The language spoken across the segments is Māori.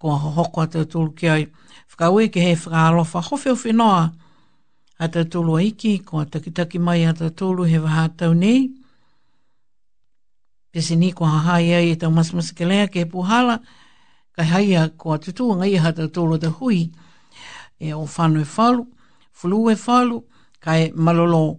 Ko a hoko a tūtūru ki ai, whakaue ki hei whakaalofa howhewhi noa a tūtūru a iki, ko a takitaki mai a tūtūru he waha tau nei. Pese ni ko a hai ai e tau masamasa ke lea ke puhala, ka hai a ko a tūtūru ngai a tūtūru te hui e o whanu e whalu, fulu e whalu, kai malolo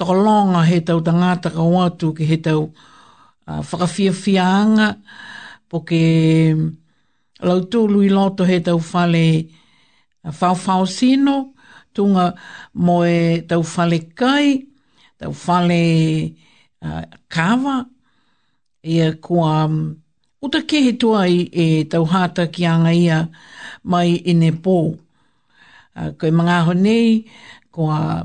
Tokoloanga he tau tangātaka o atu ki he tau uh, whakawhiawhiaanga po ke lautūlu i loto he tau whale uh, whawhao sino tunga mo e tau whale kai, tau whale uh, kāwa, ia kua um, uta ke he tua i e tau hāta ki anga ia mai i ne pō. Uh, koe mga aho nei, kua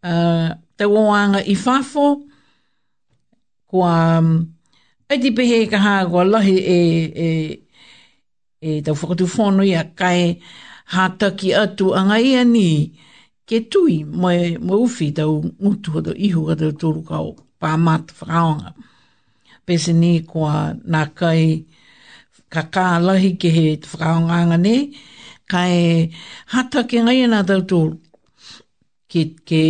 Uh, te wāanga i whafo, kua um, aiti pehe ka hā, kua lahi e, e, e tau whakatu whānui a kai hātaki atu a ngai ani ke tui mai mo uwhi tau ngutu hata ihu hata tōru kao pā mātu whakaonga. Pēsini kua nā kai ka kā lahi ke he te whakaonga anga nei, kai hātaki ngai ana tau tōru. ki ke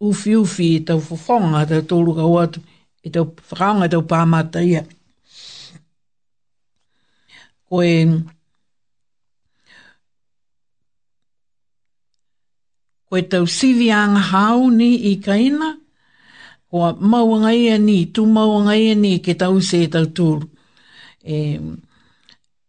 uwhiuwhi i tau whawhonga, tau tōru kau atu, i tau whakaonga, i tau pāmata ia. Ko e... Ko e tau sivi a ngā hāu ni i kaina, ko a maua ngai e ni, tū maua ngai e ni, ke tau se tau tūru. E...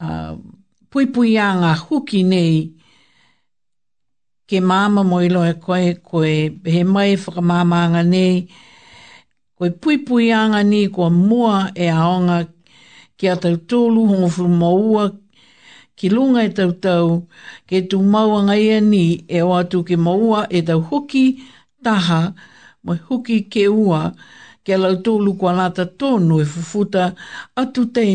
uh, puipuia ngā huki nei ke māma mo ilo e koe, koe he mai whakamāmānga nei, koe puipuianga ni kua mua e aonga ki a tau tōlu hongo furu maua ki lunga e tau tau ke tū maua ngai e ni e o atu ke maua e tau huki taha mo huki ke ua ke lau tōlu kua lata tōnu e fufuta atu tei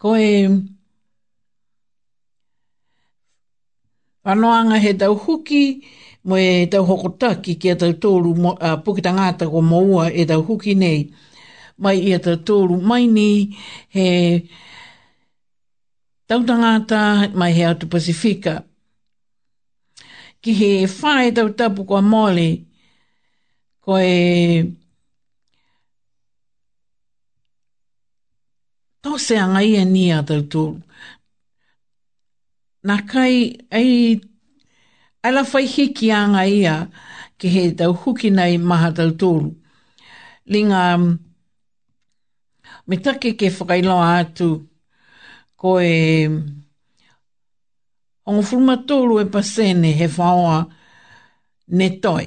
Ko e whanoanga he tau huki mo e tau hokotaki ki a tau tōru mo, a, pukita ngāta ko moua e tau huki nei. Mai i a tau tōru mai ni he tau tangata mai he atu Pasifika. Ki he whae tau tapu ko a Molly ko e Tō sea ngai e ni a tautō. Nā kai, ai, ai la whai hiki a ngā ia ki he tau huki nei maha tau tōru. Linga, me take ke whakailoa atu ko e ongo furuma tōru e pasene he whaoa ne toi.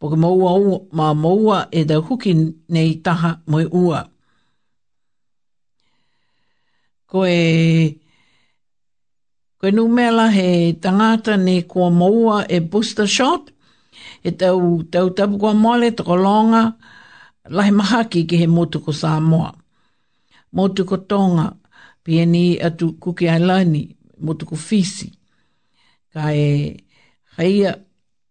Whakamoua o, mā moua e The Huki nei taha moe ua. Ko e, ko e numela he tangata ni kua moua e booster shot, e tau, tau tapu kua moale toko longa, lahi mahaki ki he motu ko Samoa. Motu ko Tonga, pieni atu kuki ai lani, motu ko Fisi. Ka e, heia,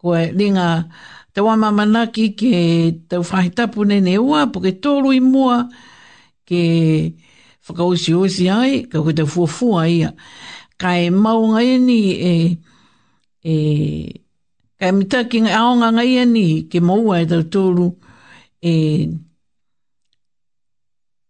Ko Ringa Te Wamamanaki ke tau whahi tapu nei nei ua, po ke tōru i mua ke whakaosi osi ai, ka koe te fuafua ia. Ka e maunga eni e, e, ka e mita ki ngai aonga ngai eni ke maua e tau tōru e,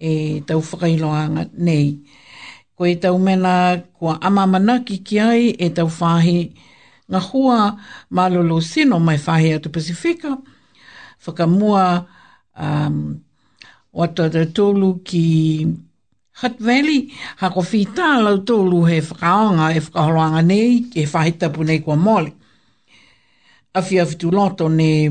I tau whakailoanga nei, ko e tau mena kua ama manaki ki ai e tau whahi nga hoa malolo sino mai whahi atu Pasifika, whakamua um, wata te tolu ki Hutt Valley, ha ko whita lau tolu he whakaonga e whakaholoanga nei, e whahi tapu nei kua mole. Awhi awhi tu loto nei,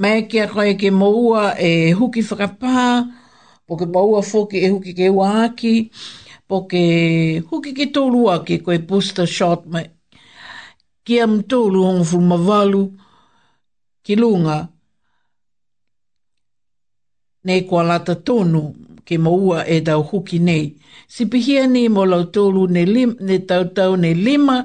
Mai ki a koe ke moua e huki whakapā, po ke moua whoki e huki ke wāki, po ke huki ki tō rua ki koe booster shot me ki am tō ruhongo fulmawalu ki lunga. Nei kua lata tōnu ke moua e tau huki nei. Sipihia ni mo lau tōru ne, lim, ne tau tau ne lima,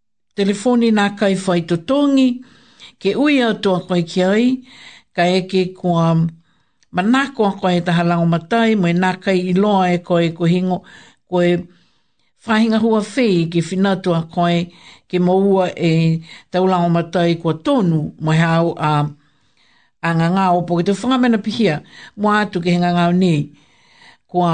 Telefoni nā kaiwhai to tōngi, ke ui au toa koe ki ai, ka eke koa manakoa koe he taha rangomatai, moe nā kai i loa e koe ko hingo, koe whahinga hua whei ke whina toa koe, ke moua e tau rangomatai koa tōnu, moe hao a a nga nga opo ki te whangamena pihia, moa atu ke hinga ngau nei, koa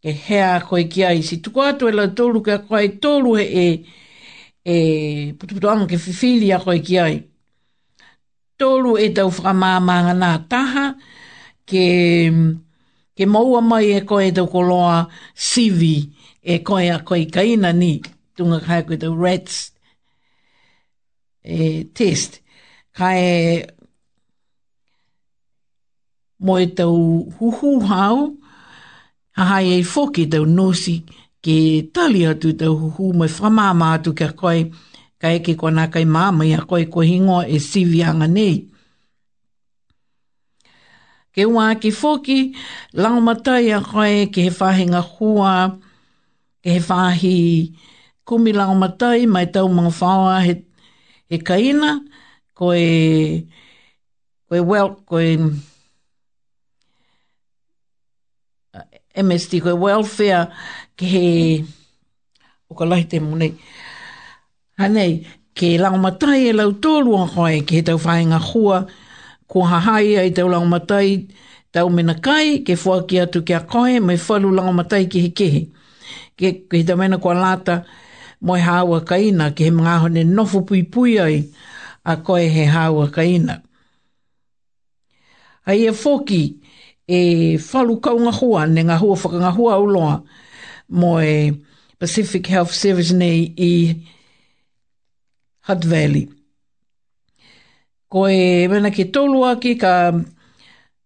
Ke hea koe ki a isi tuku atu e lau tōru kia koe tōru he e e putuputu anga ke whiwhili a koe ki ai. Tōru e tau whakamāmānga nā taha ke ke maua mai e koe e tau koloa sivi e koe a koe kaina ni tunga kai koe tau rats e test kai Moe tau huhu hau, ahai ei foki tau nosi ke tali atu tau huhu moe whamama atu kia koe, ka eke koa na kai mama ia koe ko hingoa e sivi anga nei. Ke ua aki foki, lao matai a koe ke he whahinga hua, ke he whahi kumi lao matai mai tau mga whaoa he, he kaina, koe Koe well, koe... MST, koe welfare, ke he... O ka lahi te mo nei. Hanei, ke rangomatai e lau tōru a koe, ke he tau whainga hua, kua hahai ai tau rangomatai, tau mena kai, ke whaki atu ki a koe, me whalu rangomatai ki he kehe. Hanei, Ke, ke te mena kua lata, moe hāua ka ina, ke he mga ahone nofo pui pui ai, a koe he hāua ka ina. Hai e whoki, e whalu kaunga hoa, ne nga hua whakanga hua au loa, moe Pacific Health Service nei i Hutt Valley. Ko e mena ke tolu aki ka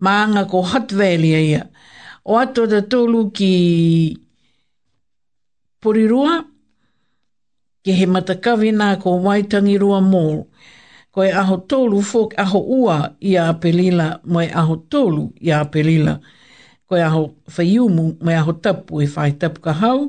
Maanga ko Hutt Valley a ia. O atua te tolu ki Porirua, ki He Matakawi nā ko Waitangirua Mall. Ko e aho tolu Fork aho ua i a Apelila mo e aho tolu i a Apelila. Ko e aho whaiumu mo e aho tapu e whai tapu ka hau.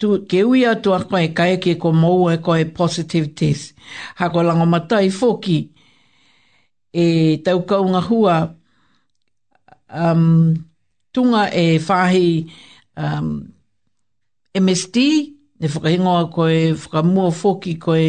Tu, ke ui atu a koe, ka eke ko mou e koe positive test. Ha ko Langamatai foki, e tau kaunga hua, um, tunga e whahi um, MSD, ne whakahingoa koe, whakamua foki koe,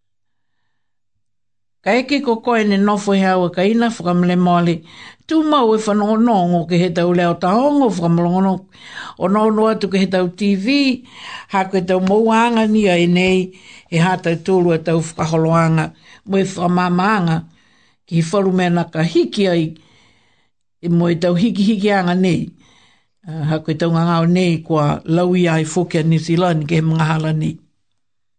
Ka eke ko koe ne nofo he aua ka ina whakamle moali. Tu mau e whanongo nongo ke he tau leo tahongo whakamolongono. O no no atu ke he tau TV, ha koe tau mou anga ni ai nei he ha tau tolu a tau whakaholo anga mo e whakamama anga ki he wharu mea na ka hiki ai e mo e tau hiki hiki anga nei. Ha koe tau ngangau nei kua laui ai fokea New Zealand ke he mga hala nei.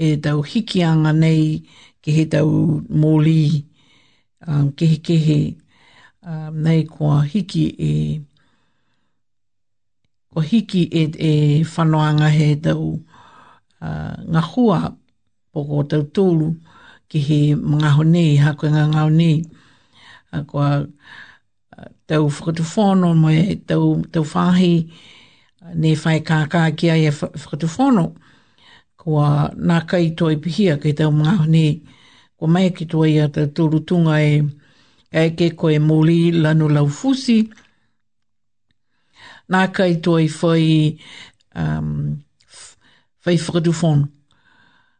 e tau hikianga nei ki he tau mōlī, uh, kehikehe, uh, nei kua hiki e, kua hiki e, e whanoanga he tau uh, ngā hua poko tau tōru ki he mga hone, hako ngā ngā hone, uh, kua Tau whakatuwhono me tau, tau whahi ne whai kākā ki ai e whakatuwhono. Kua nā kai toi pihia kei tau mga honi, kua mai ki toi a tau tōru tunga e kai ke koe mōli lanu lau fusi. Nā kai toi whai, um, whai whakatuwhono.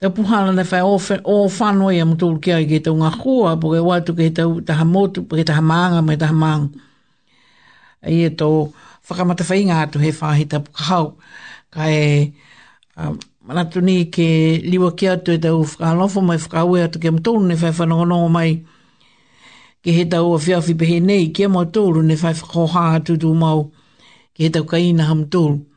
Tau puhana na whai o, o whano ia mo tolu kia ke tau ngā kua, po ke watu ke tau taha motu, ke taha maanga, me taha maanga. Ai e tō whakamata whainga atu he whāhi tapu kahau. Ka e uh, manatu ni ke liwa ki atu e tau whakalofo mai whakaue atu ke mtolu ne whai whanongonongo mai ke he tau a whiawhi pehe nei kia mau tolu ne whai whakoha atu tū mau ke he tau kaina ha mtolu. Thank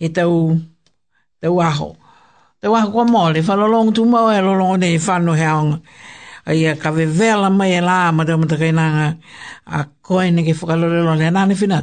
e tau, tau aho. Tau aho kua maore, whalalong tu mau e lolongo nei e whano he aonga. Ai a ka vevela mai e la ma reo mata kai nanga a koe ne ke whakalore lo ne nane fina.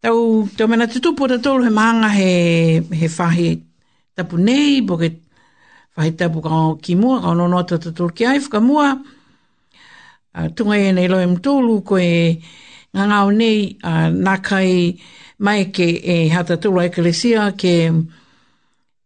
Tau Te Omena Te Tupu o Te Toru he maanga he, he whahi tapu nei, po ke whahi tapu ka o ki mua, ka ono noa tata tolu ki ai, whakamua, uh, tunga e nei loem tolu, ko e ngā ngāo nei, uh, nā kai mai ke e hata tolu a Ekelesia, ke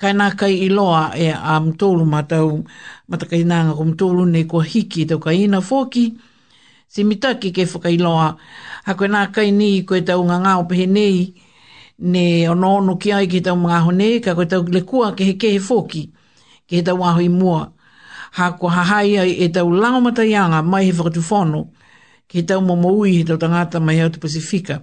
Kainā kai i loa e a Mtoulu mā tāu matakainānga ko Mtoulu nei kua hiki i tau kai ina fōki si mitaki kei whaka i loa ha koe nā kai nī i koe tāu ngangao pehe nei ne ono ono ki ai ki tau mga aho nei ka koe tau le kua ke he ke he fōki ke he tau aho i mua ha kua hahai ai e tau lao mataianga mai he whakatu whono ke he tau momo ui he tau tangata mai au te Pasifika